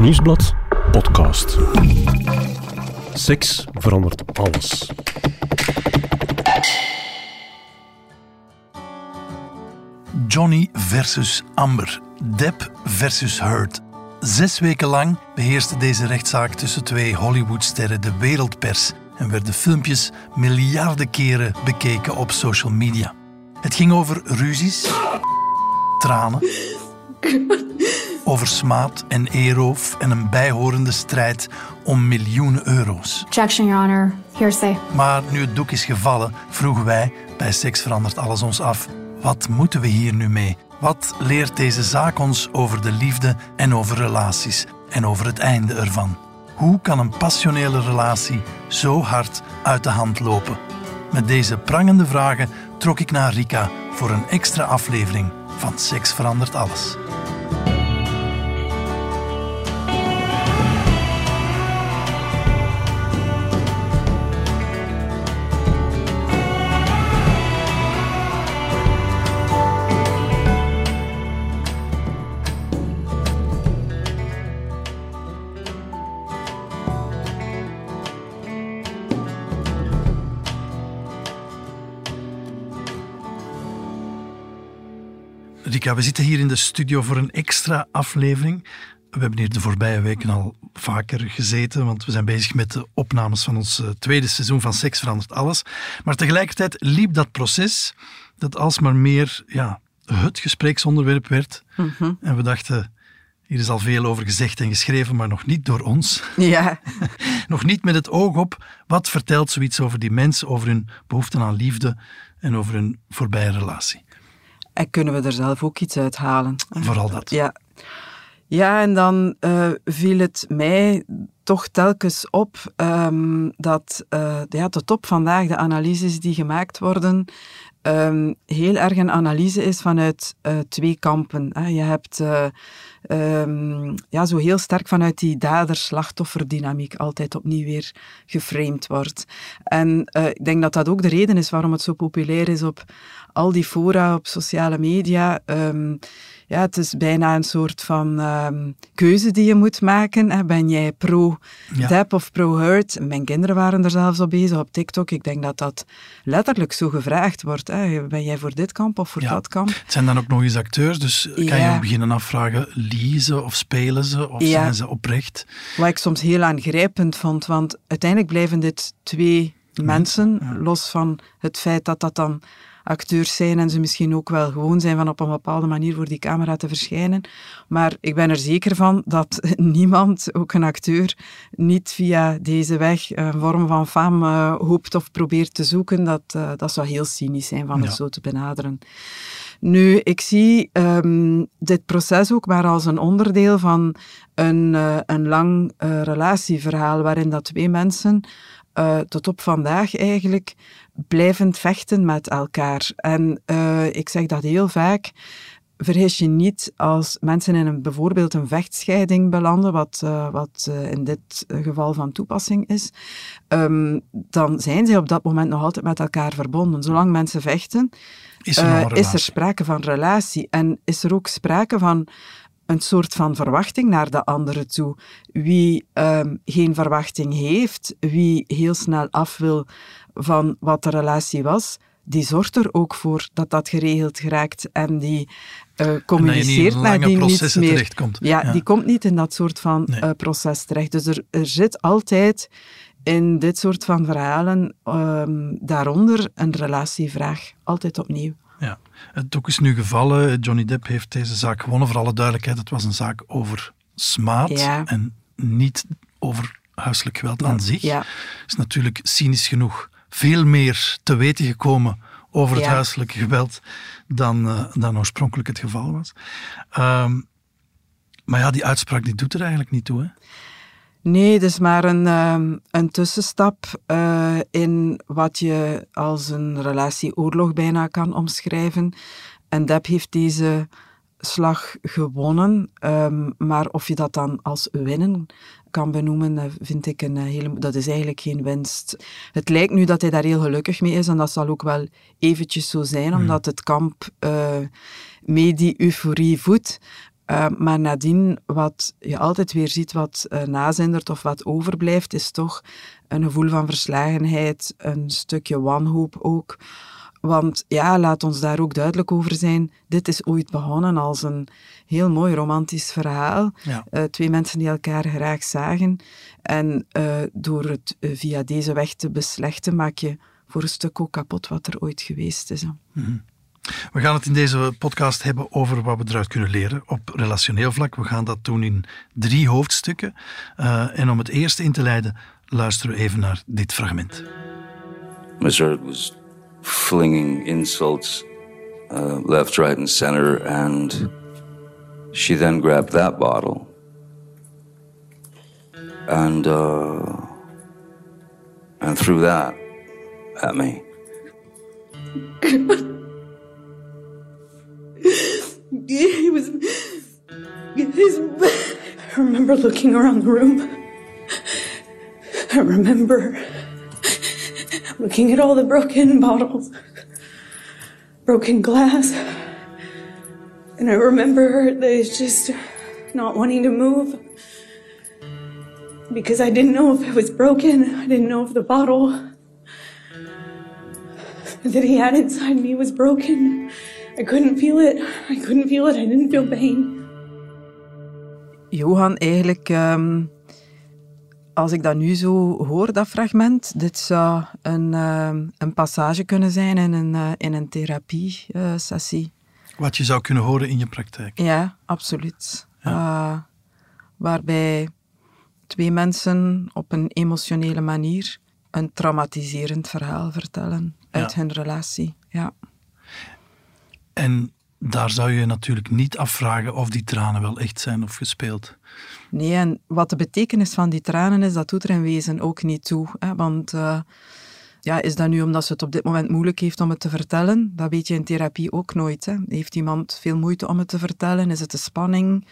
Nieuwsblad podcast. Seks verandert alles. Johnny versus Amber. Depp versus Heard. Zes weken lang beheerste deze rechtszaak tussen twee Hollywoodsterren de wereldpers en werden filmpjes miljarden keren bekeken op social media. Het ging over ruzies, tranen, over smaad en eeroof en een bijhorende strijd om miljoenen euro's. Objection, Your Honor. Hearsay. Maar nu het doek is gevallen, vroegen wij bij Seks verandert alles ons af. Wat moeten we hier nu mee? Wat leert deze zaak ons over de liefde en over relaties en over het einde ervan? Hoe kan een passionele relatie zo hard uit de hand lopen? Met deze prangende vragen trok ik naar Rika voor een extra aflevering van Seks verandert alles. We zitten hier in de studio voor een extra aflevering. We hebben hier de voorbije weken al vaker gezeten, want we zijn bezig met de opnames van ons eh, tweede seizoen van Seks verandert alles. Maar tegelijkertijd liep dat proces dat alsmaar meer ja, het gespreksonderwerp werd. En we dachten, hier is al veel over gezegd en geschreven, maar nog niet door ons. Ja, nog niet met het oog op wat vertelt zoiets over die mensen, over hun behoefte aan liefde en over hun voorbije relatie. En kunnen we er zelf ook iets uithalen? Vooral dat. Ja, ja en dan eh, viel het mij toch telkens op ehm, dat uh, ja, tot op vandaag de analyses die gemaakt worden ehm, heel erg een analyse is vanuit eh, twee kampen. Hè. Je hebt eh, ehm, ja, zo heel sterk vanuit die dader-slachtofferdynamiek altijd opnieuw weer geframed wordt. En ik denk dat dat ook de reden is waarom het zo populair is op al die fora, op sociale media. Ja, het is bijna een soort van ehm, keuze die je moet maken. Ben jij Ja. pro-Depp of pro-Hurt? Mijn kinderen waren er zelfs op bezig op TikTok. Ik denk dat dat letterlijk zo gevraagd wordt. Hè. Ben jij voor dit kamp of voor Ja. dat kamp? Het zijn dan ook nog eens acteurs, dus kan je ook beginnen afvragen, liegen ze of spelen ze of zijn ze oprecht? Wat ik soms heel aangrijpend vond, want uiteindelijk blijven dit twee mensen, los van het feit dat dat dan acteurs zijn en ze misschien ook wel gewoon zijn van op een bepaalde manier voor die camera te verschijnen. Maar ik ben er zeker van dat niemand, ook een acteur, niet via deze weg een vorm van fame eh, hoopt of probeert te zoeken. Dat, eh, dat zou heel cynisch zijn van Ja. het zo te benaderen. Nu, ik zie ehm, dit proces ook maar als een onderdeel van een, eh, een lang relatieverhaal waarin dat twee mensen tot op vandaag eigenlijk blijvend vechten met elkaar. En eh, ik zeg dat heel vaak. Vergis je niet als mensen in een, bijvoorbeeld een vechtscheiding belanden, wat, eh, wat eh, in dit geval van toepassing is, ehm, dan zijn zij op dat moment nog altijd met elkaar verbonden. Zolang mensen vechten, Is er is er sprake van relatie en is er ook sprake van een soort van verwachting naar de andere toe. Wie ehm, geen verwachting heeft, wie heel snel af wil van wat de relatie was, die zorgt er ook voor dat dat geregeld geraakt en die eh, communiceert naar die niets processen meer. terechtkomt. Ja, Ja. die komt niet in dat soort van Nee. eh, proces terecht. Dus er, er zit altijd in dit soort van verhalen ehm, daaronder een relatievraag. Altijd opnieuw. Ja. Het doek is nu gevallen. Johnny Depp heeft deze zaak gewonnen. Voor alle duidelijkheid, het was een zaak over smaad Ja. en niet over huiselijk geweld aan zich. Ja. is natuurlijk cynisch genoeg veel meer te weten gekomen over het huiselijke geweld dan, eh, dan oorspronkelijk het geval was. Ehm, maar ja, die uitspraak die doet er eigenlijk niet toe. Hè? Nee, het is maar een, ehm, een tussenstap eh, in wat je als een relatieoorlog bijna kan omschrijven. En Depp heeft deze slag gewonnen, ehm, maar of je dat dan als winnen kan benoemen, eh, vind ik een eh, hele... Dat is eigenlijk geen winst. Het lijkt nu dat hij daar heel gelukkig mee is en dat zal ook wel eventjes zo zijn, omdat het kamp eh mee die euforie voedt. Uh, maar nadien, wat je altijd weer ziet wat uh, nazindert of wat overblijft, is toch een gevoel van verslagenheid, een stukje wanhoop ook. Want ja, laat ons daar ook duidelijk over zijn. Dit is ooit begonnen als een heel mooi romantisch verhaal. Ja. Uh, twee mensen die elkaar graag zagen. En door het via deze weg te beslechten, maak je voor een stuk ook kapot wat er ooit geweest is. Mm -hmm. We gaan het in deze podcast hebben over wat we eruit kunnen leren op relationeel vlak. We gaan dat doen in drie hoofdstukken. en om het eerste in te leiden, luisteren we even naar dit fragment. Mr. was flinging insults uh, left, right, and center, and she then grabbed that bottle and uh, and threw that at me. Was. His, I remember looking around the room. I remember looking at all the broken bottles, broken glass. And I remember it's just not wanting to move because I didn't know if it was broken. I didn't know if the bottle that he had inside me was broken. I couldn't feel it. I couldn't feel it. I didn't feel pain. Johan, eigenlijk, um, als ik dat nu zo hoor, dat fragment, dit zou een, um, een passage kunnen zijn in een, uh, in een therapie-sessie. Wat je zou kunnen horen in je praktijk. Ja, absoluut. Ja. Uh, waarbij twee mensen op een emotionele manier een traumatiserend verhaal vertellen uit ja. hun relatie. Ja. En daar zou je natuurlijk niet afvragen of die tranen wel echt zijn of gespeeld. Nee, en wat de betekenis van die tranen is, dat doet er in wezen ook niet toe. Hè? Want uh, ja, is dat nu omdat ze het op dit moment moeilijk heeft om het te vertellen? Dat weet je in therapie ook nooit. Hè? Heeft iemand veel moeite om het te vertellen? Is het de spanning?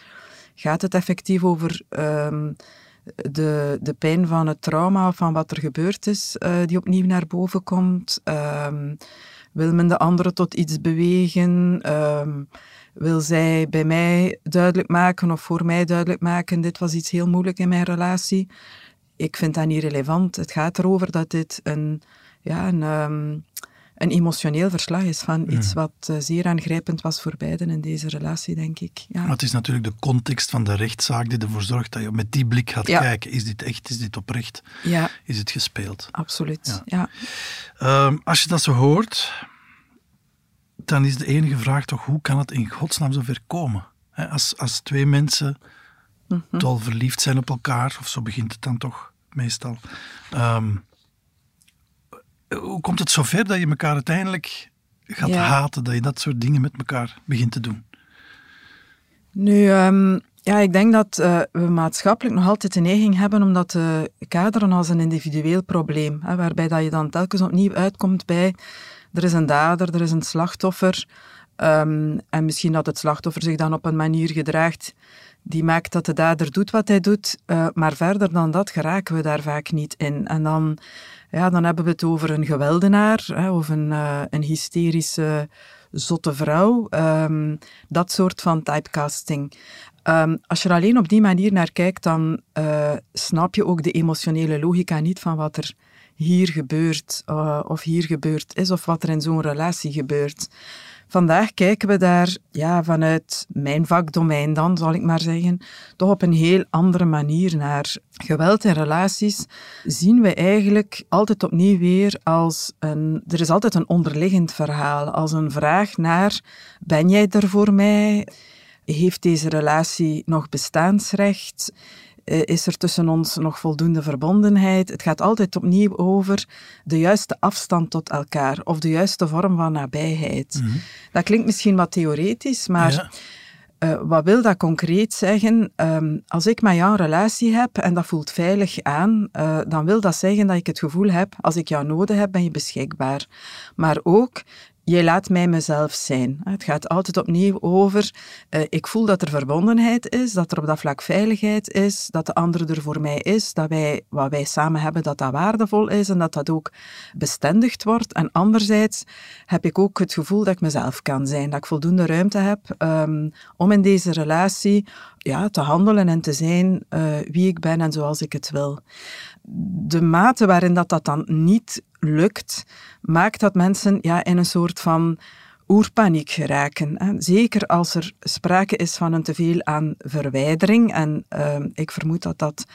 Gaat het effectief over um, de, de pijn van het trauma van wat er gebeurd is, uh, die opnieuw naar boven komt? Um, wil men de andere tot iets bewegen? Um, wil zij bij mij duidelijk maken of voor mij duidelijk maken, dit was iets heel moeilijk in mijn relatie? Ik vind dat niet relevant. Het gaat erover dat dit een, ja, een, um, een emotioneel verslag is van iets wat uh, zeer aangrijpend was voor beiden in deze relatie, denk ik. Ja. Maar het is natuurlijk de context van de rechtszaak die ervoor zorgt dat je met die blik gaat ja. kijken. Is dit echt? Is dit oprecht? Ja. Is het gespeeld? Absoluut, ja. Um, als je dat zo hoort, dan is de enige vraag toch, hoe kan het in godsnaam zover komen? Als, als twee mensen mm -hmm. dol verliefd zijn op elkaar, of zo begint het dan toch meestal. Um, hoe komt het zover dat je elkaar uiteindelijk gaat ja. haten, dat je dat soort dingen met elkaar begint te doen? Nu, um, ja, ik denk dat uh, we maatschappelijk nog altijd de neiging hebben om dat te kaderen als een individueel probleem, hè, waarbij dat je dan telkens opnieuw uitkomt bij er is een dader, er is een slachtoffer. Um, en misschien dat het slachtoffer zich dan op een manier gedraagt die maakt dat de dader doet wat hij doet. Uh, maar verder dan dat geraken we daar vaak niet in. En dan, ja, dan hebben we het over een geweldenaar hè, of een, uh, een hysterische, zotte vrouw. Um, dat soort van typecasting. Um, als je er alleen op die manier naar kijkt, dan uh, snap je ook de emotionele logica niet van wat er hier gebeurt of hier gebeurd is of wat er in zo'n relatie gebeurt. Vandaag kijken we daar ja, vanuit mijn vakdomein dan, zal ik maar zeggen, toch op een heel andere manier naar. Geweld in relaties zien we eigenlijk altijd opnieuw weer als een... Er is altijd een onderliggend verhaal, als een vraag naar, ben jij er voor mij? Heeft deze relatie nog bestaansrecht? Is er tussen ons nog voldoende verbondenheid? Het gaat altijd opnieuw over de juiste afstand tot elkaar of de juiste vorm van nabijheid. Mm -hmm. Dat klinkt misschien wat theoretisch, maar ja. uh, wat wil dat concreet zeggen? Um, als ik met jou een relatie heb en dat voelt veilig aan, uh, dan wil dat zeggen dat ik het gevoel heb, als ik jou nodig heb, ben je beschikbaar. Maar ook, je laat mij mezelf zijn. Het gaat altijd opnieuw over, uh, ik voel dat er verbondenheid is, dat er op dat vlak veiligheid is, dat de andere er voor mij is, dat wij, wat wij samen hebben, dat dat waardevol is en dat dat ook bestendigd wordt. En anderzijds heb ik ook het gevoel dat ik mezelf kan zijn, dat ik voldoende ruimte heb um, om in deze relatie ja, te handelen en te zijn uh, wie ik ben en zoals ik het wil. De mate waarin dat, dat dan niet lukt, maakt dat mensen ja, in een soort van oerpaniek geraken. Zeker als er sprake is van een teveel aan verwijdering. En uh, ik vermoed dat dat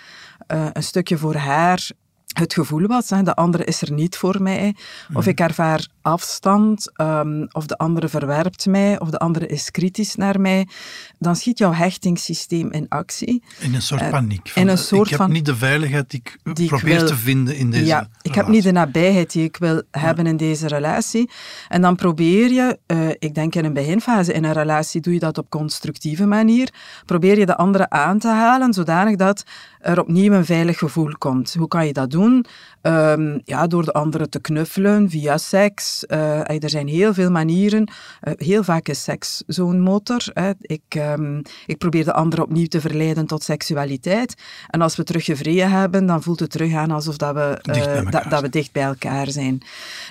uh, een stukje voor haar het gevoel was, hè, de andere is er niet voor mij, of mhm. ik ervaar afstand, um, of de andere verwerpt mij, of de andere is kritisch naar mij, dan schiet jouw hechtingssysteem in actie. In een soort uh, paniek. Van, in een soort ik heb niet de veiligheid die ik die probeer ik te vinden in deze Ja, relatie. ik heb niet de nabijheid die ik wil hebben in deze relatie. En dan probeer je, uh, ik denk in een beginfase in een relatie, doe je dat op constructieve manier, probeer je de andere aan te halen, zodanig dat er opnieuw een veilig gevoel komt. Hoe kan je dat doen? Um, ja, door de andere te knuffelen, via seks. Uh, er zijn heel veel manieren. Uh, heel vaak is seks zo'n motor. Hè. Ik, um, ik probeer de andere opnieuw te verleiden tot seksualiteit. En als we terug gevreden hebben, dan voelt het terug aan alsof dat we, uh, da, dat we dicht bij elkaar zijn.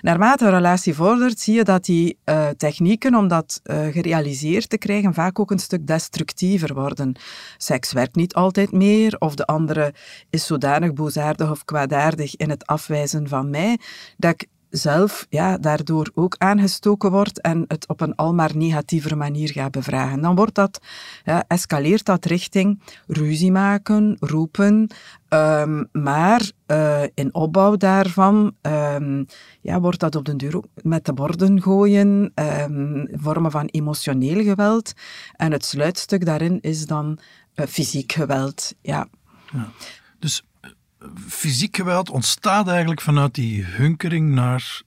Naarmate een relatie vordert, zie je dat die technieken om dat gerealiseerd te krijgen vaak ook een stuk destructiever worden. Seks werkt niet altijd meer, of de andere is zodanig boosaardig of kwaadaardig in het afwijzen van mij, dat ik zelf ja, daardoor ook aangestoken word en het op een almaar negatievere manier ga bevragen. Dan wordt dat, ja, escaleert dat richting ruzie maken, roepen, um, maar uh, in opbouw daarvan um, ja, wordt dat op den duur ook met de borden gooien, um, vormen van emotioneel geweld. En het sluitstuk daarin is dan uh, fysiek geweld. Ja. ja. Dus fysiek geweld ontstaat eigenlijk vanuit die hunkering naar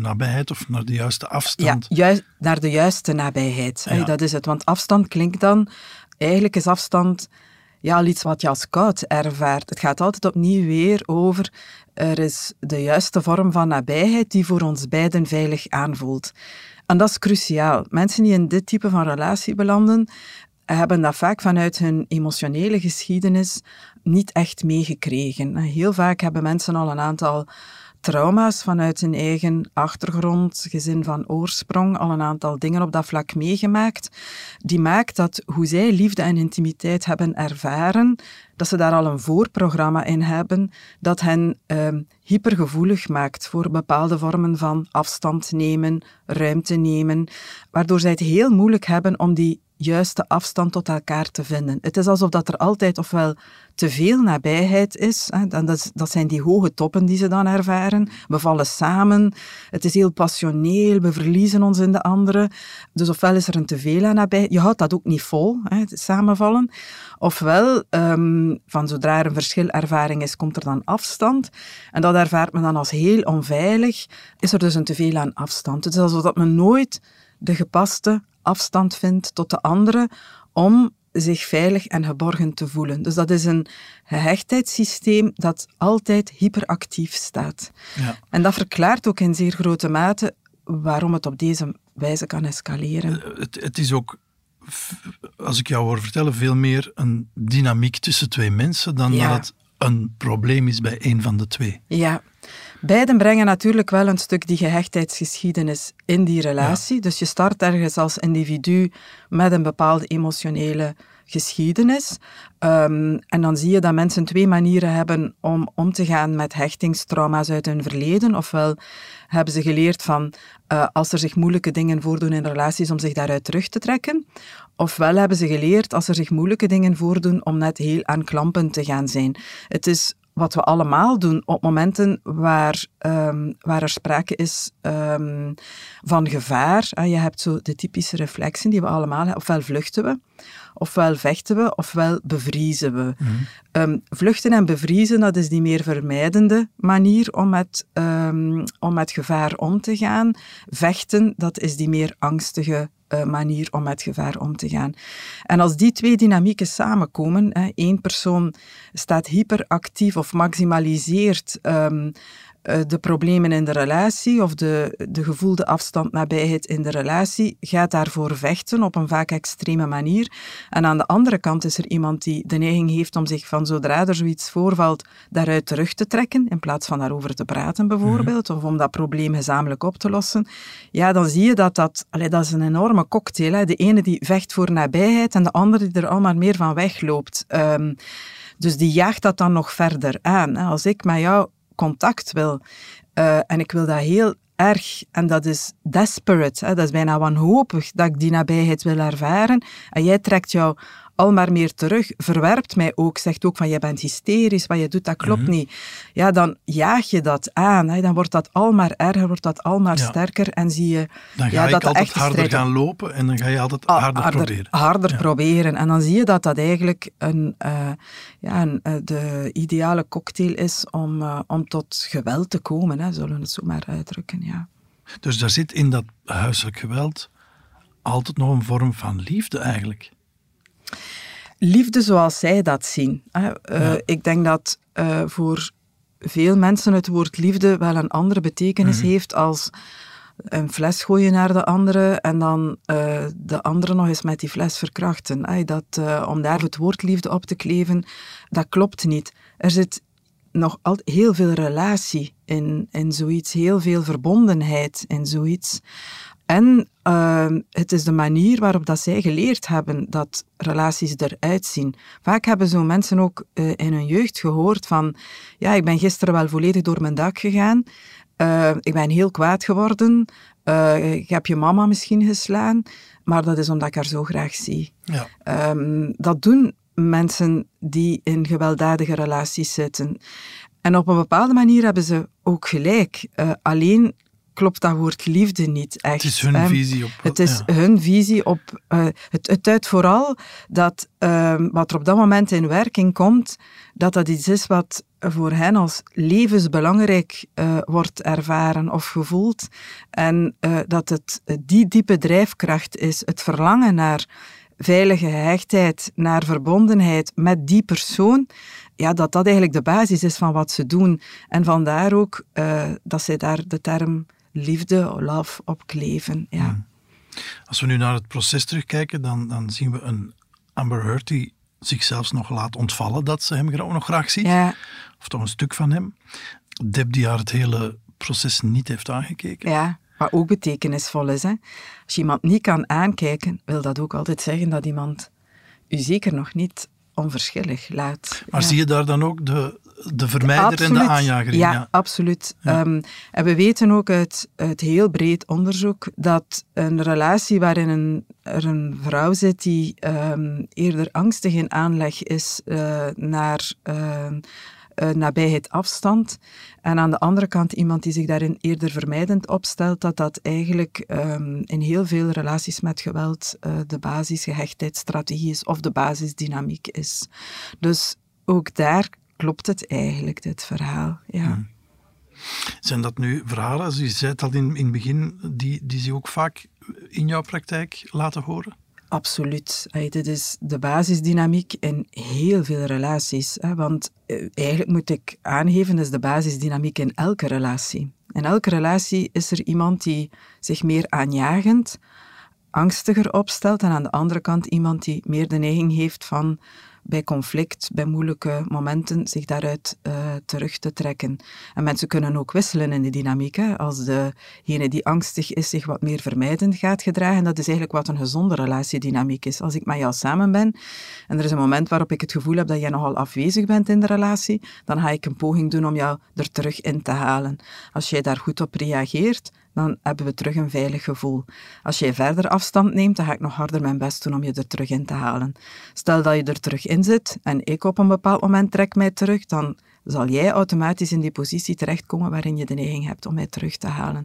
nabijheid of naar de juiste afstand. Ja, juist, naar de juiste nabijheid. Ja. Dat is het. Want afstand klinkt dan, eigenlijk is afstand ja, al iets wat je als koud ervaart. Het gaat altijd opnieuw weer over, er is de juiste vorm van nabijheid die voor ons beiden veilig aanvoelt. En dat is cruciaal. Mensen die in dit type van relatie belanden, hebben dat vaak vanuit hun emotionele geschiedenis niet echt meegekregen. Heel vaak hebben mensen al een aantal trauma's vanuit hun eigen achtergrond, gezin van oorsprong, al een aantal dingen op dat vlak meegemaakt, die maakt dat hoe zij liefde en intimiteit hebben ervaren, dat ze daar al een voorprogramma in hebben dat hen uh, hypergevoelig maakt voor bepaalde vormen van afstand nemen, ruimte nemen, waardoor zij het heel moeilijk hebben om die juiste afstand tot elkaar te vinden. Het is alsof dat er altijd ofwel te veel nabijheid is, hè, dat, dat zijn die hoge toppen die ze dan ervaren. We vallen samen, het is heel passioneel, we verliezen ons in de andere. Dus ofwel is er een te veel aan nabijheid, je houdt dat ook niet vol, hè, samenvallen. Ofwel, um, van zodra er een verschilervaring is, komt er dan afstand. En dat ervaart men dan als heel onveilig, is er dus een te veel aan afstand. Het is alsof dat men nooit de gepaste afstand vindt tot de andere om zich veilig en geborgen te voelen. Dus dat is een gehechtheidssysteem dat altijd hyperactief staat. Ja. En dat verklaart ook in zeer grote mate waarom het op deze wijze kan escaleren. Eh, het, het is ook, als ik jou hoor vertellen, veel meer een dynamiek tussen twee mensen dan dat het een probleem is bij een van de twee. Ja, Beiden brengen natuurlijk wel een stuk die gehechtheidsgeschiedenis in die relatie. Dus je start ergens als individu met een bepaalde emotionele geschiedenis. Um, en dan zie je dat mensen twee manieren hebben om om te gaan met hechtingstrauma's uit hun verleden. Ofwel hebben ze geleerd van uh, als er zich moeilijke dingen voordoen in relaties om zich daaruit terug te trekken. Ofwel hebben ze geleerd als er zich moeilijke dingen voordoen om net heel aanklampend te gaan zijn. Het is wat we allemaal doen op momenten waar, um, waar er sprake is um, van gevaar. je hebt zo de typische reflexen die we allemaal hebben. Ofwel vluchten we, ofwel vechten we, ofwel bevriezen we. Mm um, vluchten en bevriezen, dat is die meer vermijdende manier om met, om met gevaar om te gaan. Vechten, dat is die meer angstige uh, manier om met gevaar om te gaan. En als die twee dynamieken samenkomen, hè, één persoon staat hyperactief of maximaliseert um, eh, de problemen in de relatie of de, de gevoelde afstand nabijheid in de relatie gaat daarvoor vechten op een vaak extreme manier. En aan de andere kant is er iemand die de neiging heeft om zich van zodra er zoiets voorvalt, daaruit terug te trekken, in plaats van daarover te praten bijvoorbeeld, of om dat probleem gezamenlijk op te lossen. Ja, dan zie je dat dat, allee, dat is een enorme cocktail. Hè. De ene die vecht voor nabijheid en de andere die er al maar meer van wegloopt. Um, dus die jaagt dat dan nog verder aan. Als ik met jou contact wil. Uh, en ik wil dat heel erg, en dat is desperate, hè, dat is bijna wanhopig dat ik die nabijheid wil ervaren, en jij trekt jou al maar meer terug, verwerpt mij ook, zegt ook van je bent hysterisch, wat je doet, dat klopt mhm. niet. Ja, dan jaag je dat aan. Hè. Dan wordt dat al maar erger, wordt dat al maar sterker en zie je... Dan ga ja, ik dat altijd harder gaan lopen en dan ga je altijd harder, harder proberen. Harder proberen. En dan zie je dat dat eigenlijk een, uh, ja, een, uh, de ideale cocktail is om, uh, om tot geweld te komen, hè, zullen we het zo maar uitdrukken. Ja. Dus daar zit in dat huiselijk geweld altijd nog een vorm van liefde eigenlijk liefde zoals zij dat zien. Uh, Ik denk dat uh, voor veel mensen het woord liefde wel een andere betekenis mhm. heeft als een fles gooien naar de andere en dan uh, de andere nog eens met die fles verkrachten. Dat, om daar het woord liefde op te kleven, dat klopt niet. Er zit nog altijd heel veel relatie in, in zoiets, heel veel verbondenheid in zoiets. En uh, het is de manier waarop dat zij geleerd hebben dat relaties eruit zien. Vaak hebben zo mensen ook uh, in hun jeugd gehoord van ja, ik ben gisteren wel volledig door mijn dak gegaan. Uh, ik ben heel kwaad geworden. Uh, ik heb je mama misschien geslaan. Maar dat is omdat ik haar zo graag zie. Ja. Um, dat doen mensen die in gewelddadige relaties zitten. En op een bepaalde manier hebben ze ook gelijk. alleen klopt dat woord liefde niet echt. Het is hun visie op... Het is hun visie op... Uh, het, het duidt vooral dat uh, wat er op dat moment in werking komt, dat dat iets is wat voor hen als levensbelangrijk uh, wordt ervaren of gevoeld. En uh, dat het die diepe drijfkracht is, het verlangen naar veilige gehechtheid, naar verbondenheid met die persoon, ja, dat dat eigenlijk de basis is van wat ze doen. En vandaar ook uh, dat zij daar de term liefde, love op kleven. Ja. Hmm. Als we nu naar het proces terugkijken, dan, dan zien we een Amber Heard die zichzelf nog laat ontvallen dat ze hem nog graag ziet. Ja. Of toch een stuk van hem. Deb die haar het hele proces niet heeft aangekeken. Ja, wat ook betekenisvol is. Hè? Als je iemand niet kan aankijken, wil dat ook altijd zeggen dat iemand u zeker nog niet onverschillig laat. Maar zie je daar dan ook de, de vermijder en de aanjager in? Ja, absoluut. Ehm, en we weten ook uit, uit heel breed onderzoek dat een relatie waarin een, er een vrouw zit die um, eerder angstig in aanleg is uh, naar... Uh, uh, nabijheid afstand. En aan de andere kant iemand die zich daarin eerder vermijdend opstelt, dat dat eigenlijk um, in heel veel relaties met geweld uh, de basisgehechtheidsstrategie is of de basisdynamiek is. Dus ook daar klopt het eigenlijk, dit verhaal. Ja. Hmm. Zijn dat nu verhalen, je zei het al in, in het begin, die, die ze ook vaak in jouw praktijk laten horen? Absoluut. dit is de basisdynamiek in heel veel relaties. Want eh, eigenlijk moet ik aangeven, dat is de basisdynamiek in elke relatie. In elke relatie is er iemand die zich meer aanjagend, angstiger opstelt en aan de andere kant iemand die meer de neiging heeft van bij conflict, bij moeilijke momenten, zich daaruit uh, terug te trekken. En mensen kunnen ook wisselen in de dynamiek. Hè. Als degene die angstig is zich wat meer vermijdend gaat gedragen, dat is eigenlijk wat een gezonde relatiedynamiek is. Als ik met jou samen ben en er is een moment waarop ik het gevoel heb dat jij nogal afwezig bent in de relatie, dan ga ik een poging doen om jou er terug in te halen. Als jij daar goed op reageert, dan hebben we terug een veilig gevoel. Als jij verder afstand neemt, dan ga ik nog harder mijn best doen om je er terug in te halen. Stel dat je er terug in zit en ik op een bepaald moment trek mij terug, dan zal jij automatisch in die positie terechtkomen waarin je de neiging hebt om mij terug te halen.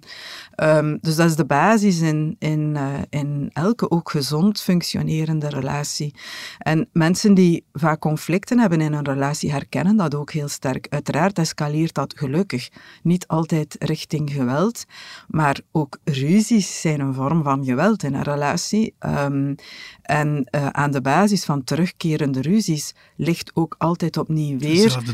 Um, dus dat is de basis in, in, uh, in elke ook gezond functionerende relatie. En mensen die vaak conflicten hebben in een relatie herkennen dat ook heel sterk. Uiteraard escaleert dat gelukkig niet altijd richting geweld, maar ook ruzies zijn een vorm van geweld in een relatie. Um, en uh, aan de basis van terugkerende ruzies ligt ook altijd opnieuw weer diezelfde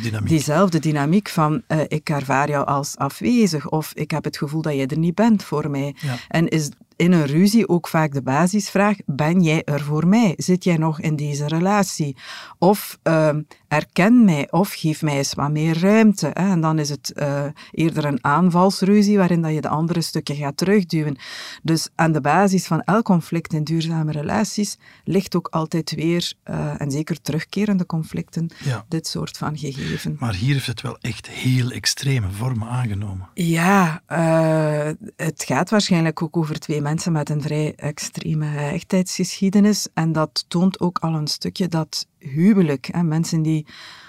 diezelfde dynamiek van uh, ik ervaar jou als afwezig of ik heb het gevoel dat jij er niet bent voor mij. Ja. En is in een ruzie ook vaak de basisvraag: ben jij er voor mij? Zit jij nog in deze relatie? Of uh, erken mij of geef mij eens wat meer ruimte. Hè? En dan is het uh, eerder een aanvalsruzie waarin dat je de andere stukken gaat terugduwen. Dus aan de basis van elk conflict in duurzame relaties ligt ook altijd weer, uh, en zeker terugkerende conflicten, Ja. dit soort van gegeven. Maar hier heeft het wel echt heel extreme vormen aangenomen. Ja, uh, het gaat waarschijnlijk ook over twee mensen met een vrij extreme hechtheidsgeschiedenis. En dat toont ook al een stukje dat huwelijk, hè, mensen die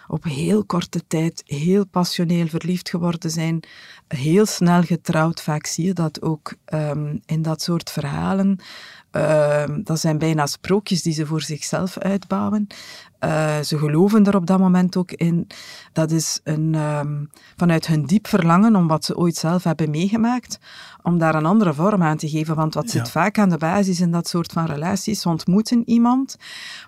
op heel korte tijd heel passioneel verliefd geworden zijn, heel snel getrouwd. Vaak zie je dat ook um, in dat soort verhalen. Uh, dat zijn bijna sprookjes die ze voor zichzelf uitbouwen. Uh, ze geloven er op dat moment ook in. Dat is een, um, vanuit hun diep verlangen om wat ze ooit zelf hebben meegemaakt, om daar een andere vorm aan te geven. Want wat zit Ja. vaak aan de basis in dat soort van relaties? Ze ontmoeten iemand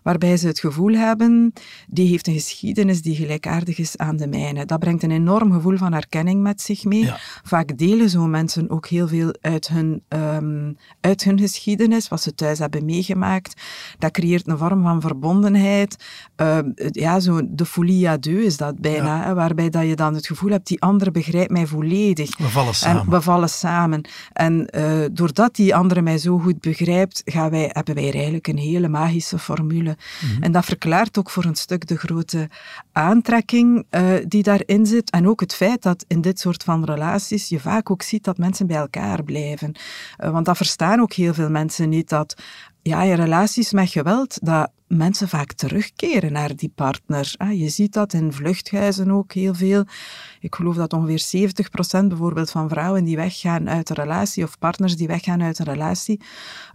waarbij ze het gevoel hebben, die heeft een geschiedenis die gelijkaardig is aan de mijne. Dat brengt een enorm gevoel van erkenning met zich mee. Ja. Vaak delen zo'n mensen ook heel veel uit hun, um, uit hun geschiedenis, wat ze thuis hebben meegemaakt. Dat creëert een vorm van verbondenheid. Uh, ja, zo de folie à deux is dat bijna, Ja. waarbij dat je dan het gevoel hebt, die andere begrijpt mij volledig. We vallen samen. En we vallen samen. En uh, doordat die andere mij zo goed begrijpt, gaan wij, hebben wij er eigenlijk een hele magische formule. Mhm. En dat verklaart ook voor een stuk de grote aantrekking uh, die daarin zit. En ook het feit dat in dit soort van relaties je vaak ook ziet dat mensen bij elkaar blijven. Uh, want dat verstaan ook heel veel mensen niet, dat ja, in relaties met geweld, dat mensen vaak terugkeren naar die partner. Je ziet dat in vluchthuizen ook heel veel. Ik geloof dat ongeveer 70% bijvoorbeeld van vrouwen die weggaan uit een relatie of partners die weggaan uit een relatie,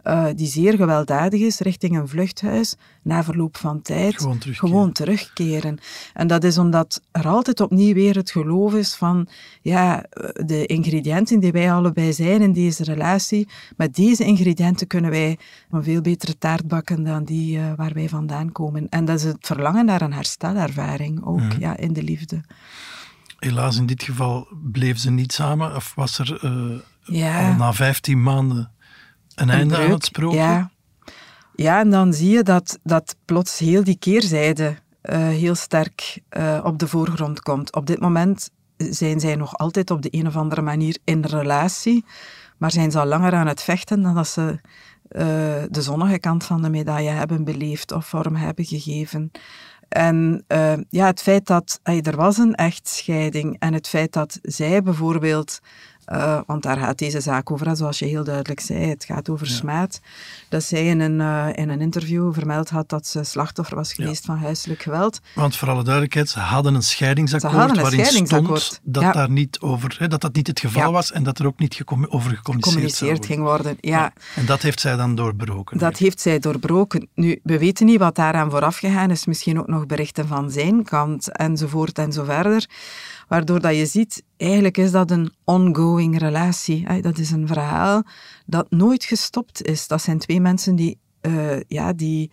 uh, die zeer gewelddadig is, richting een vluchthuis, na verloop van tijd Gewoon terugkeren. gewoon terugkeren. En dat is omdat er altijd opnieuw weer het geloof is van, ja, de ingrediënten die wij allebei zijn in deze relatie, met deze ingrediënten kunnen wij een veel betere taart bakken dan die uh, waar wij vandaan komen. En dat is het verlangen naar een herstelervaring ook, Mhm. ja, in de liefde. Helaas in dit geval bleef ze niet samen, of was er uh, Ja. al na 15 maanden een, einde aan het sprookje? Ja. ja, en dan zie je dat, dat plots heel die keerzijde uh, heel sterk uh, op de voorgrond komt. Op dit moment zijn zij nog altijd op de een of andere manier in relatie, maar zijn ze al langer aan het vechten dan dat ze uh, de zonnige kant van de medaille hebben beleefd of vorm hebben gegeven. En uh, ja, het feit dat er was een echtscheiding en het feit dat zij bijvoorbeeld, uh, want daar gaat deze zaak over, zoals je heel duidelijk zei, het gaat over ja. smaad, dat zij in een, uh, in een interview vermeld had dat ze slachtoffer was geweest ja. van huiselijk geweld. Want voor alle duidelijkheid, ze hadden een scheidingsakkoord hadden een waarin scheidingsakkoord. stond dat, ja. daar niet over, hè, dat dat niet het geval was en dat er ook niet gecom over gecommuniceerd ging worden. Ja. En dat heeft zij dan doorbroken. Dat heeft zij doorbroken. Nu, we weten niet wat daaraan vooraf gegaan is. Misschien ook nog berichten van zijn kant enzovoort en zo verder. Waardoor dat je ziet, eigenlijk is dat een ongoing relatie. Dat is een verhaal dat nooit gestopt is. Dat zijn twee mensen die, uh, ja, die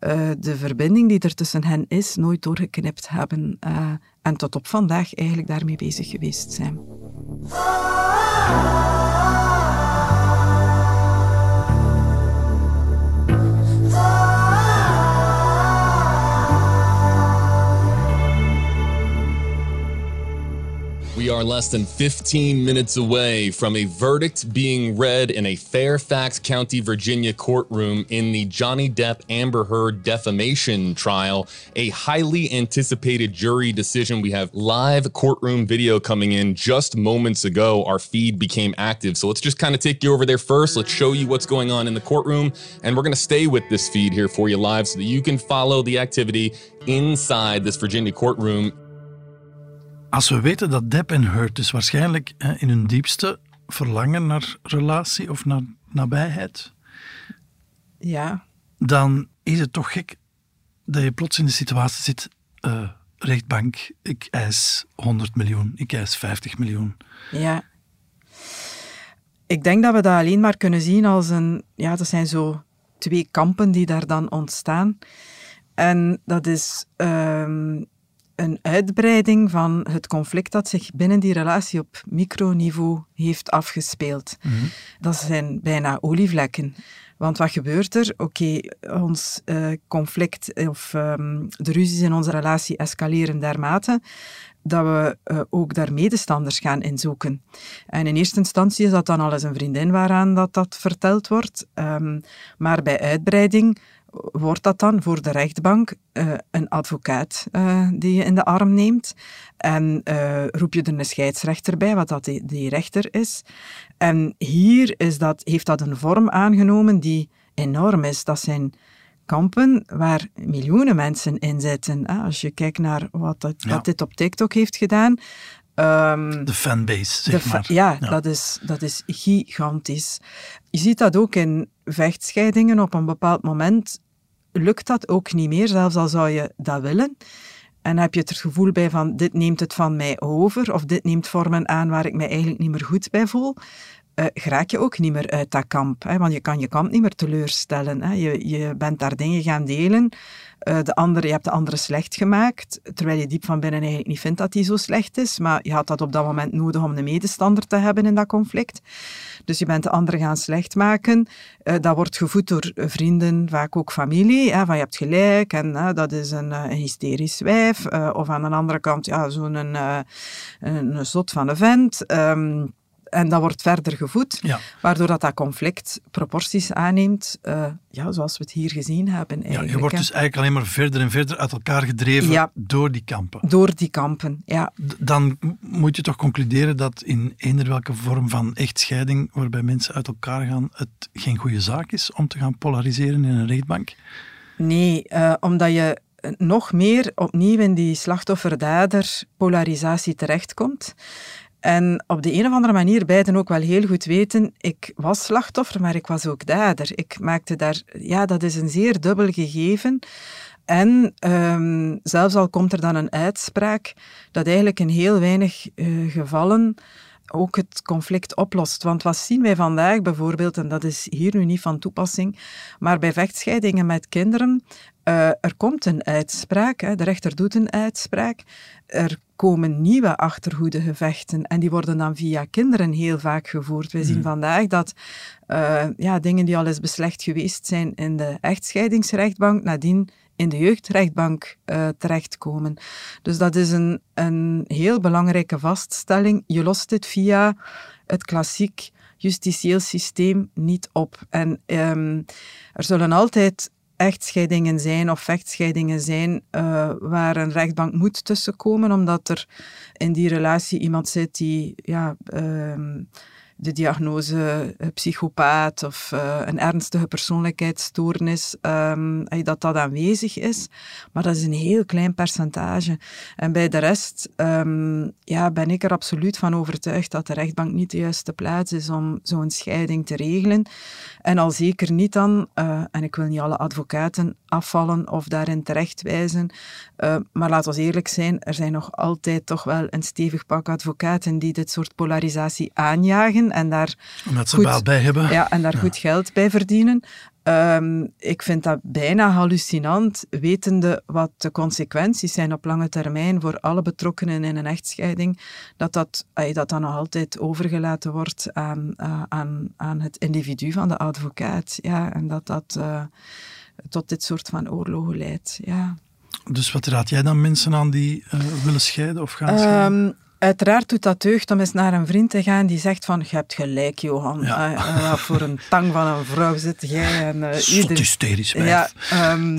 uh, de verbinding die er tussen hen is, nooit doorgeknipt hebben. Uh, en tot op vandaag eigenlijk daarmee bezig geweest zijn. We are less than 15 minutes away from a verdict being read in a Fairfax County, Virginia courtroom in the Johnny Depp Amber Heard defamation trial. A highly anticipated jury decision. We have live courtroom video coming in just moments ago. Our feed became active. So let's just kind of take you over there first. Let's show you what's going on in the courtroom. And we're going to stay with this feed here for you live so that you can follow the activity inside this Virginia courtroom. Als we weten dat Depp en Hurt dus waarschijnlijk hè, in hun diepste verlangen naar relatie of naar nabijheid, ja. dan is het toch gek dat je plots in de situatie zit, uh, rechtbank, ik eis 100 miljoen, ik eis 50 miljoen. Ja. Ik denk dat we dat alleen maar kunnen zien als een, ja, dat zijn zo twee kampen die daar dan ontstaan. En dat is... Um, een uitbreiding van het conflict dat zich binnen die relatie op microniveau heeft afgespeeld. Dat zijn bijna olievlekken. Want wat gebeurt er? Oké, ons uh, conflict of um, de ruzies in onze relatie escaleren dermate dat we uh, ook daar medestanders gaan inzoeken. En in eerste instantie is dat dan al eens een vriendin waaraan dat, dat verteld wordt. Um, maar bij uitbreiding wordt dat dan voor de rechtbank uh, een advocaat uh, die je in de arm neemt. En uh, roep je er een scheidsrechter bij, wat dat die, die, rechter is. En hier is dat, heeft dat een vorm aangenomen die enorm is. Dat zijn kampen waar miljoenen mensen in zitten. Als je kijkt naar wat, dat, ja. wat dit op TikTok heeft gedaan. Um, de fanbase, zeg de maar. Ja, ja, Dat, is, dat is gigantisch. Je ziet dat ook in vechtscheidingen. Op een bepaald moment lukt dat ook niet meer, zelfs al zou je dat willen. En heb je het gevoel bij van dit neemt het van mij over, of dit neemt vormen aan waar ik mij eigenlijk niet meer goed bij voel, uh, raak je ook niet meer uit dat kamp. Hè? Want je kan je kamp niet meer teleurstellen. Hè? Je, je bent daar dingen gaan delen. Uh, de andere, je hebt de andere slecht gemaakt, terwijl je diep van binnen eigenlijk niet vindt dat die zo slecht is. Maar je had dat op dat moment nodig om een medestander te hebben in dat conflict. Dus je bent de andere gaan slecht maken. Uh, dat wordt gevoed door vrienden, vaak ook familie. Hè? Van je hebt gelijk en dat is een, een hysterisch wijf. of aan de andere kant, ja, zo'n een, een, een zot van een vent. Um, en dat wordt verder gevoed, ja. waardoor dat, dat conflict proporties aanneemt, uh, ja, zoals we het hier gezien hebben. Ja, je wordt dus eigenlijk alleen maar verder en verder uit elkaar gedreven ja. door die kampen. Door die kampen, ja. D dan moet je toch concluderen dat in eender welke vorm van echtscheiding, waarbij mensen uit elkaar gaan, het geen goede zaak is om te gaan polariseren in een rechtbank? Nee, uh, omdat je nog meer opnieuw in die slachtoffer-dader polarisatie terechtkomt. En op de een of andere manier beiden ook wel heel goed weten, ik was slachtoffer, maar ik was ook dader. Ik maakte daar, ja, dat is een zeer dubbel gegeven. En um, zelfs al komt er dan een uitspraak, dat eigenlijk in heel weinig uh, gevallen ook het conflict oplost. Want wat zien wij vandaag bijvoorbeeld, en dat is hier nu niet van toepassing, maar bij vechtscheidingen met kinderen, uh, er komt een uitspraak, hè, de rechter doet een uitspraak, er komen nieuwe achterhoedegevechten en die worden dan via kinderen heel vaak gevoerd. Wij zien mm. vandaag dat uh, ja, dingen die al eens beslecht geweest zijn in de echtscheidingsrechtbank, nadien in de jeugdrechtbank uh, terechtkomen. Dus dat is een, een heel belangrijke vaststelling. Je lost dit via het klassiek justitieel systeem niet op. En um, er zullen altijd echtscheidingen zijn of vechtscheidingen zijn uh, waar een rechtbank moet tussenkomen, omdat er in die relatie iemand zit die ja, uh, de diagnose psychopaat of uh, een ernstige persoonlijkheidsstoornis, um, dat dat aanwezig is. Maar dat is een heel klein percentage. En bij de rest um, ja, ben ik er absoluut van overtuigd dat de rechtbank niet de juiste plaats is om zo'n scheiding te regelen. En al zeker niet dan, en ik wil niet alle advocaten afvallen of daarin terechtwijzen, uh, maar laat ons eerlijk zijn, er zijn nog altijd toch wel een stevig pak advocaten die dit soort polarisatie aanjagen en daar Omdat ze goed, baat bij hebben. Ja, en daar ja. goed geld bij verdienen. Um, ik vind dat bijna hallucinant, wetende wat de consequenties zijn op lange termijn voor alle betrokkenen in een echtscheiding, dat dat, dat dan nog altijd overgelaten wordt aan, uh, aan, aan het individu van de advocaat. Ja, en dat dat uh, tot dit soort van oorlogen leidt. Ja. Dus wat raad jij dan mensen aan die uh, willen scheiden of gaan scheiden? Um, Uiteraard doet dat deugd om eens naar een vriend te gaan die zegt van, je hebt gelijk, Johan. Ja. Uh, uh, voor een tang van een vrouw zit jij. En, uh, ieder... hysterisch Ja, um,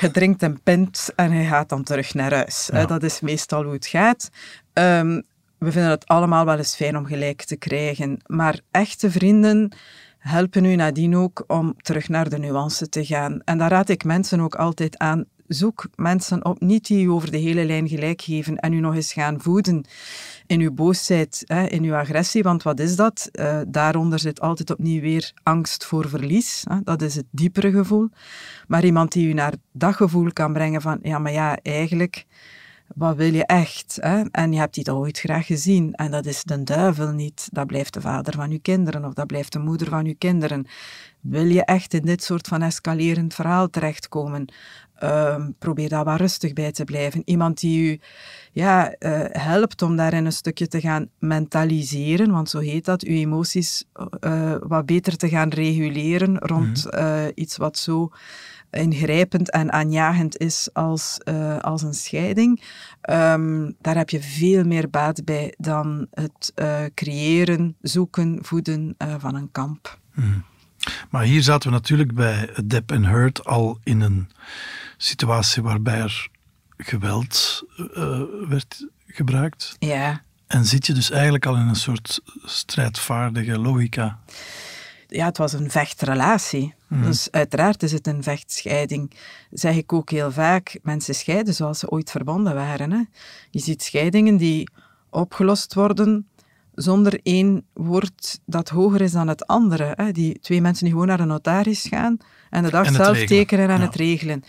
je drinkt een pint en je gaat dan terug naar huis. Ja. dat is meestal hoe het gaat. Um, we vinden het allemaal wel eens fijn om gelijk te krijgen. Maar echte vrienden helpen u nadien ook om terug naar de nuance te gaan. En daar raad ik mensen ook altijd aan zoek mensen op, niet die u over de hele lijn gelijk geven en u nog eens gaan voeden in uw boosheid, in uw agressie. Want wat is dat? Uh, daaronder zit altijd opnieuw weer angst voor verlies. Dat is het diepere gevoel. Maar iemand die u naar dat gevoel kan brengen van, ja, maar ja, eigenlijk wat wil je echt? Hè? En je hebt die toch ooit graag gezien. En dat is de duivel niet. Dat blijft de vader van uw kinderen of dat blijft de moeder van uw kinderen. Wil je echt in dit soort van escalerend verhaal terechtkomen? Um, probeer daar wat rustig bij te blijven. Iemand die u ja, uh, helpt om daarin een stukje te gaan mentaliseren, want zo heet dat, uw emoties uh, wat beter te gaan reguleren rond -hmm. uh, iets wat zo ingrijpend en aanjagend is als, uh, als een scheiding. Um, daar heb je veel meer baat bij dan het uh, creëren, zoeken, voeden uh, van een kamp. Hmm. Maar hier zaten we natuurlijk bij Depp en Hurt al in een situatie waarbij er geweld werd gebruikt. Ja. En zit je dus eigenlijk al in een soort strijdvaardige logica? Ja, het was een vechtrelatie. Mm. Dus uiteraard is het een vechtscheiding. Zeg ik ook heel vaak, mensen scheiden zoals ze ooit verbonden waren. Hè. Je ziet scheidingen die opgelost worden zonder één woord dat hoger is dan het andere. Hè. Die twee mensen die gewoon naar een notaris gaan en de dag en zelf regelen. tekenen en ja. het regelen.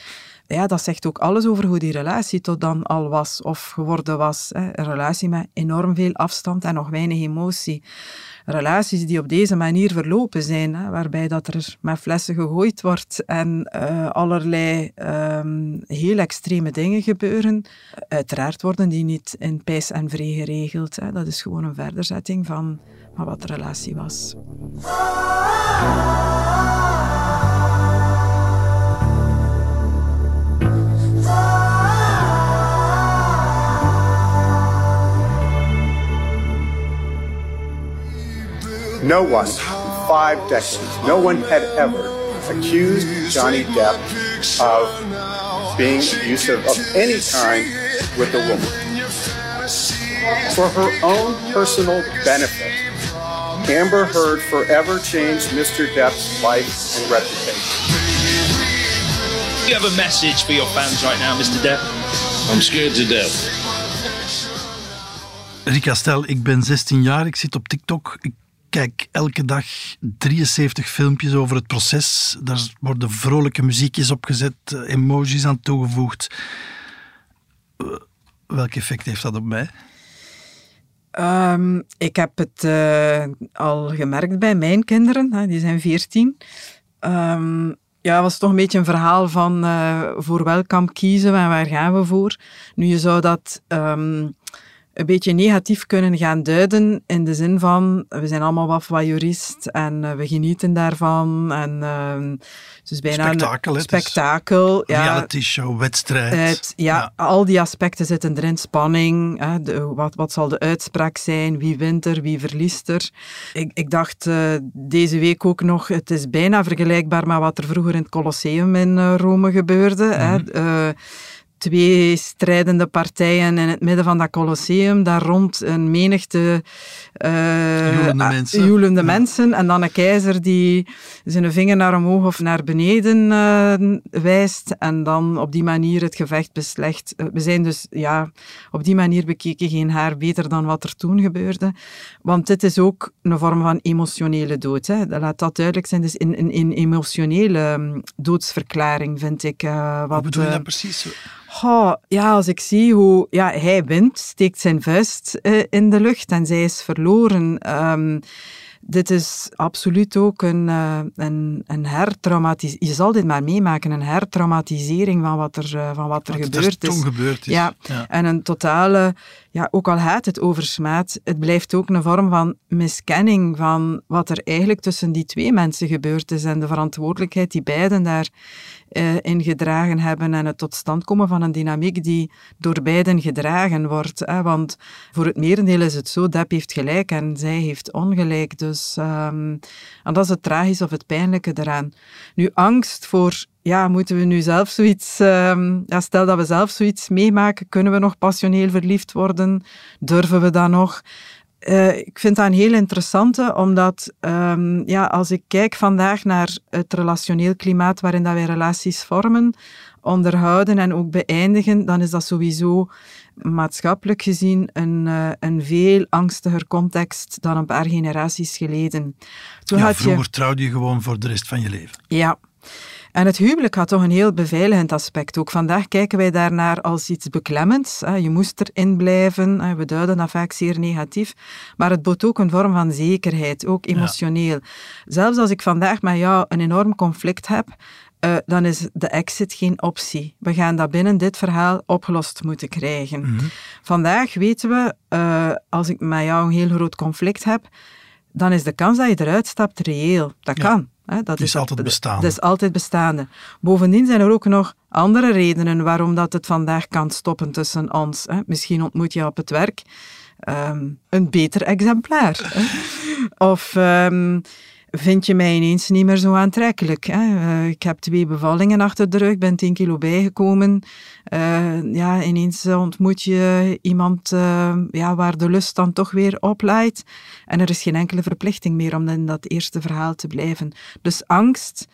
Ja, dat zegt ook alles over hoe die relatie tot dan al was of geworden was. Hè. Een relatie met enorm veel afstand en nog weinig emotie relaties die op deze manier verlopen zijn, hè, waarbij dat er met flessen gegooid wordt en uh, allerlei um, heel extreme dingen gebeuren. Uiteraard worden die niet in pijs en vree geregeld. Hè. Dat is gewoon een verderzetting van, van wat de relatie was. No one in five decades, no one had ever accused Johnny Depp of being abusive of any kind with a woman. For her own personal benefit, Amber Heard forever changed Mr. Depp's life and reputation. You have a message for your fans right now, Mr. Depp? I'm scared to death. Rika, stel, ik ben 16 jaar, ik zit op TikTok, ik kijk elke dag 73 filmpjes over het proces. Daar worden vrolijke muziekjes opgezet, emojis aan toegevoegd. Welk effect heeft dat op mij? Um, ik heb het uh, al gemerkt bij mijn kinderen, hè, die zijn 14. Um, ja, het was toch een beetje een verhaal van voor welk kamp kiezen en waar gaan we voor. Nu, je zou dat um, een beetje negatief kunnen gaan duiden in de zin van we zijn allemaal wat voyeurist en uh, we genieten daarvan en uh, dus bijna spektakel, een spektakel, ja, reality show, wedstrijd. Het, ja, ja, al die aspecten zitten erin, spanning, hè, de, wat, wat zal de uitspraak zijn, wie wint er, wie verliest er. Ik, ik dacht uh, deze week ook nog, het is bijna vergelijkbaar met wat er vroeger in het Colosseum in uh, Rome gebeurde. Mm -hmm. hè, twee strijdende partijen in het midden van dat Colosseum. Daar rond een menigte uh, joelende, mensen. joelende ja. mensen. En dan een keizer die zijn vinger naar omhoog of naar beneden uh, wijst. En dan op die manier het gevecht beslecht. We zijn dus ja, op die manier bekeken geen haar beter dan wat er toen gebeurde. Want dit is ook een vorm van emotionele dood. Hè. Laat dat duidelijk zijn. Dus in een, emotionele um, doodsverklaring vind ik. Wat, Wat bedoel je dat precies? Oh, ja, als ik zie hoe ja, hij wint, steekt zijn vuist uh, in de lucht en zij is verloren. Um, dit is absoluut ook een, uh, een, een hertraumatisering. Je zal dit maar meemaken, een hertraumatisering van wat er, uh, van wat er wat gebeurd is. is. gebeurd is. Ja. ja. en een totale, ja, ook al gaat het over smaad, het blijft ook een vorm van miskenning van wat er eigenlijk tussen die twee mensen gebeurd is en de verantwoordelijkheid die beiden daar uh, in gedragen hebben en het tot stand komen van een dynamiek die door beiden gedragen wordt. Hè? Want voor het merendeel is het zo, Depp heeft gelijk en zij heeft ongelijk. Dus um, en dat is het tragische of het pijnlijke eraan. Nu, angst voor ja, moeten we nu zelf zoiets, um, ja, stel dat we zelf zoiets meemaken, kunnen we nog passioneel verliefd worden? Durven we dat nog? Uh, ik vind dat een heel interessante, omdat um, ja, als ik kijk vandaag naar het relationeel klimaat waarin dat wij relaties vormen, onderhouden en ook beëindigen, dan is dat sowieso maatschappelijk gezien een, uh, een veel angstiger context dan een paar generaties geleden. Toen ja, had vroeger je... trouwde je gewoon voor de rest van je leven. Ja. En het huwelijk had toch een heel beveiligend aspect. Ook vandaag kijken wij daarnaar als iets beklemmends. Je moest erin blijven. We duiden dat vaak zeer negatief. Maar het bood ook een vorm van zekerheid, ook emotioneel. Zelfs als ik vandaag met jou een enorm conflict heb, uh, dan is de exit geen optie. We gaan dat binnen dit verhaal opgelost moeten krijgen. Mhm. Vandaag weten we, uh, als ik met jou een heel groot conflict heb, dan is de kans dat je eruit stapt reëel. Dat kan. Dat is, is altijd bestaande. Dat is altijd bestaande. Bovendien zijn er ook nog andere redenen waarom dat het vandaag kan stoppen tussen ons. Hè? Misschien ontmoet je op het werk um, een beter exemplaar. Of... Um, vind je mij ineens niet meer zo aantrekkelijk. Hè? Uh, ik heb twee bevallingen achter de rug, ben 10 kilo bijgekomen. Uh, ja, ineens ontmoet je iemand ja, waar de lust dan toch weer oplaait. En er is geen enkele verplichting meer om in dat eerste verhaal te blijven. Dus angst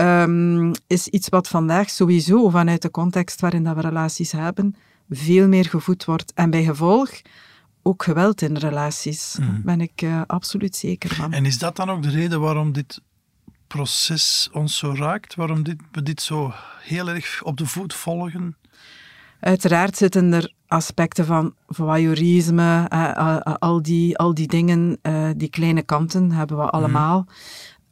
um, is iets wat vandaag sowieso vanuit de context waarin dat we relaties hebben, veel meer gevoed wordt. En bij gevolg ook geweld in relaties. Daar mhm. ben ik uh, absoluut zeker van. En is dat dan ook de reden waarom dit proces ons zo raakt? Waarom dit, we dit zo heel erg op de voet volgen? Uiteraard zitten er aspecten van voyeurisme, uh, al, die, al die dingen, die kleine kanten hebben we allemaal. Mm.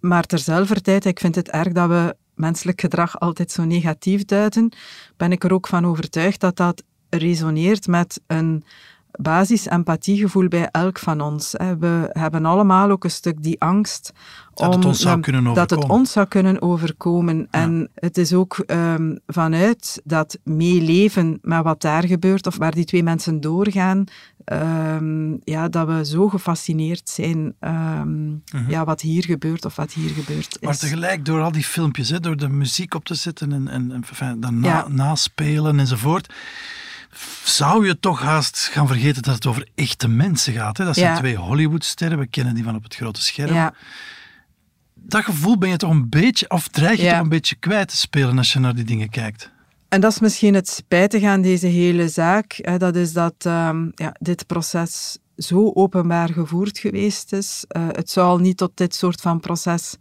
Maar terzelfde tijd, ik vind het erg dat we menselijk gedrag altijd zo negatief duiden, ben ik er ook van overtuigd dat dat resoneert met een basis empathiegevoel bij elk van ons. We hebben allemaal ook een stuk die angst dat het ons zou kunnen overkomen. Dat het ons zou kunnen overkomen. En het is ook um, vanuit dat meeleven met wat daar gebeurt, of waar die twee mensen doorgaan, um, ja, dat we zo gefascineerd zijn um, ja, wat hier gebeurt of wat hier gebeurt is. Maar tegelijk, door al die filmpjes, hè, door de muziek op te zetten en, en, en dan na, naspelen enzovoort zou je toch haast gaan vergeten dat het over echte mensen gaat. Hè? Dat zijn twee Hollywoodsterren, we kennen die van op het grote scherm. Ja. Dat gevoel ben je toch een beetje, of dreig je toch een beetje kwijt te spelen als je naar die dingen kijkt? En dat is misschien het spijtige aan deze hele zaak. Hè, dat is dat um, ja, dit proces zo openbaar gevoerd geweest is. Uh, het zou al niet tot dit soort van proces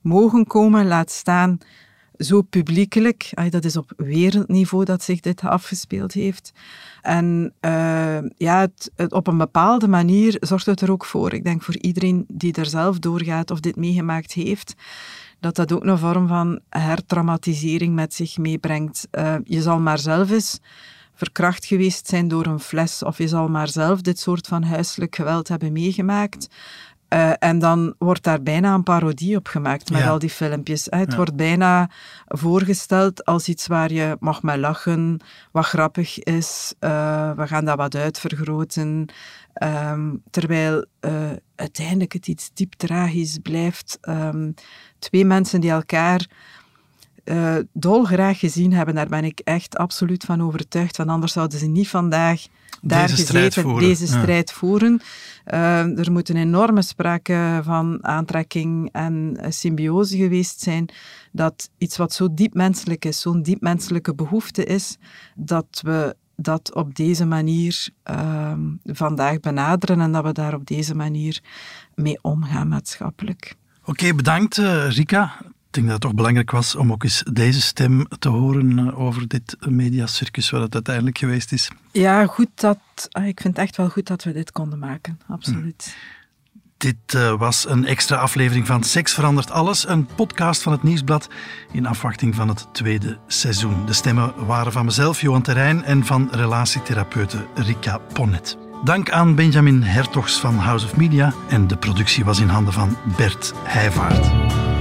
mogen komen, laat staan zo publiekelijk. Dat is op wereldniveau dat zich dit afgespeeld heeft. En uh, ja, het, op een bepaalde manier zorgt het er ook voor. Ik denk voor iedereen die er zelf doorgaat of dit meegemaakt heeft, dat dat ook een vorm van hertraumatisering met zich meebrengt. Uh, je zal maar zelf eens verkracht geweest zijn door een fles, of je zal maar zelf dit soort van huiselijk geweld hebben meegemaakt. Uh, en dan wordt daar bijna een parodie op gemaakt met al die filmpjes. Het wordt bijna voorgesteld als iets waar je mag mee lachen, wat grappig is. Uh, we gaan dat wat uitvergroten. Um, terwijl uh, uiteindelijk het iets diep tragisch blijft. Um, twee mensen die elkaar dolgraag gezien hebben, daar ben ik echt absoluut van overtuigd. Want anders zouden ze niet vandaag daar deze gezeten, strijd deze strijd voeren. Uh, er moet een enorme sprake van aantrekking en symbiose geweest zijn, dat iets wat zo diep menselijk is, zo'n diep menselijke behoefte is, dat we dat op deze manier uh, vandaag benaderen en dat we daar op deze manier mee omgaan maatschappelijk. Oké, bedankt uh, Rika denk dat het toch belangrijk was om ook eens deze stem te horen eh, over dit mediacircus wat het uiteindelijk geweest is. Ja, goed dat, ah, ik vind het echt wel goed dat we dit konden maken, absoluut. Dit uh, was een extra aflevering van Seks verandert alles, een podcast van het Nieuwsblad in afwachting van het tweede seizoen. De stemmen waren van mezelf, Johan Terrein, en van relatietherapeute Rika Ponnet. Dank aan Benjamin Hertogs van House of Media en de productie was in handen van Bert Heijvaart.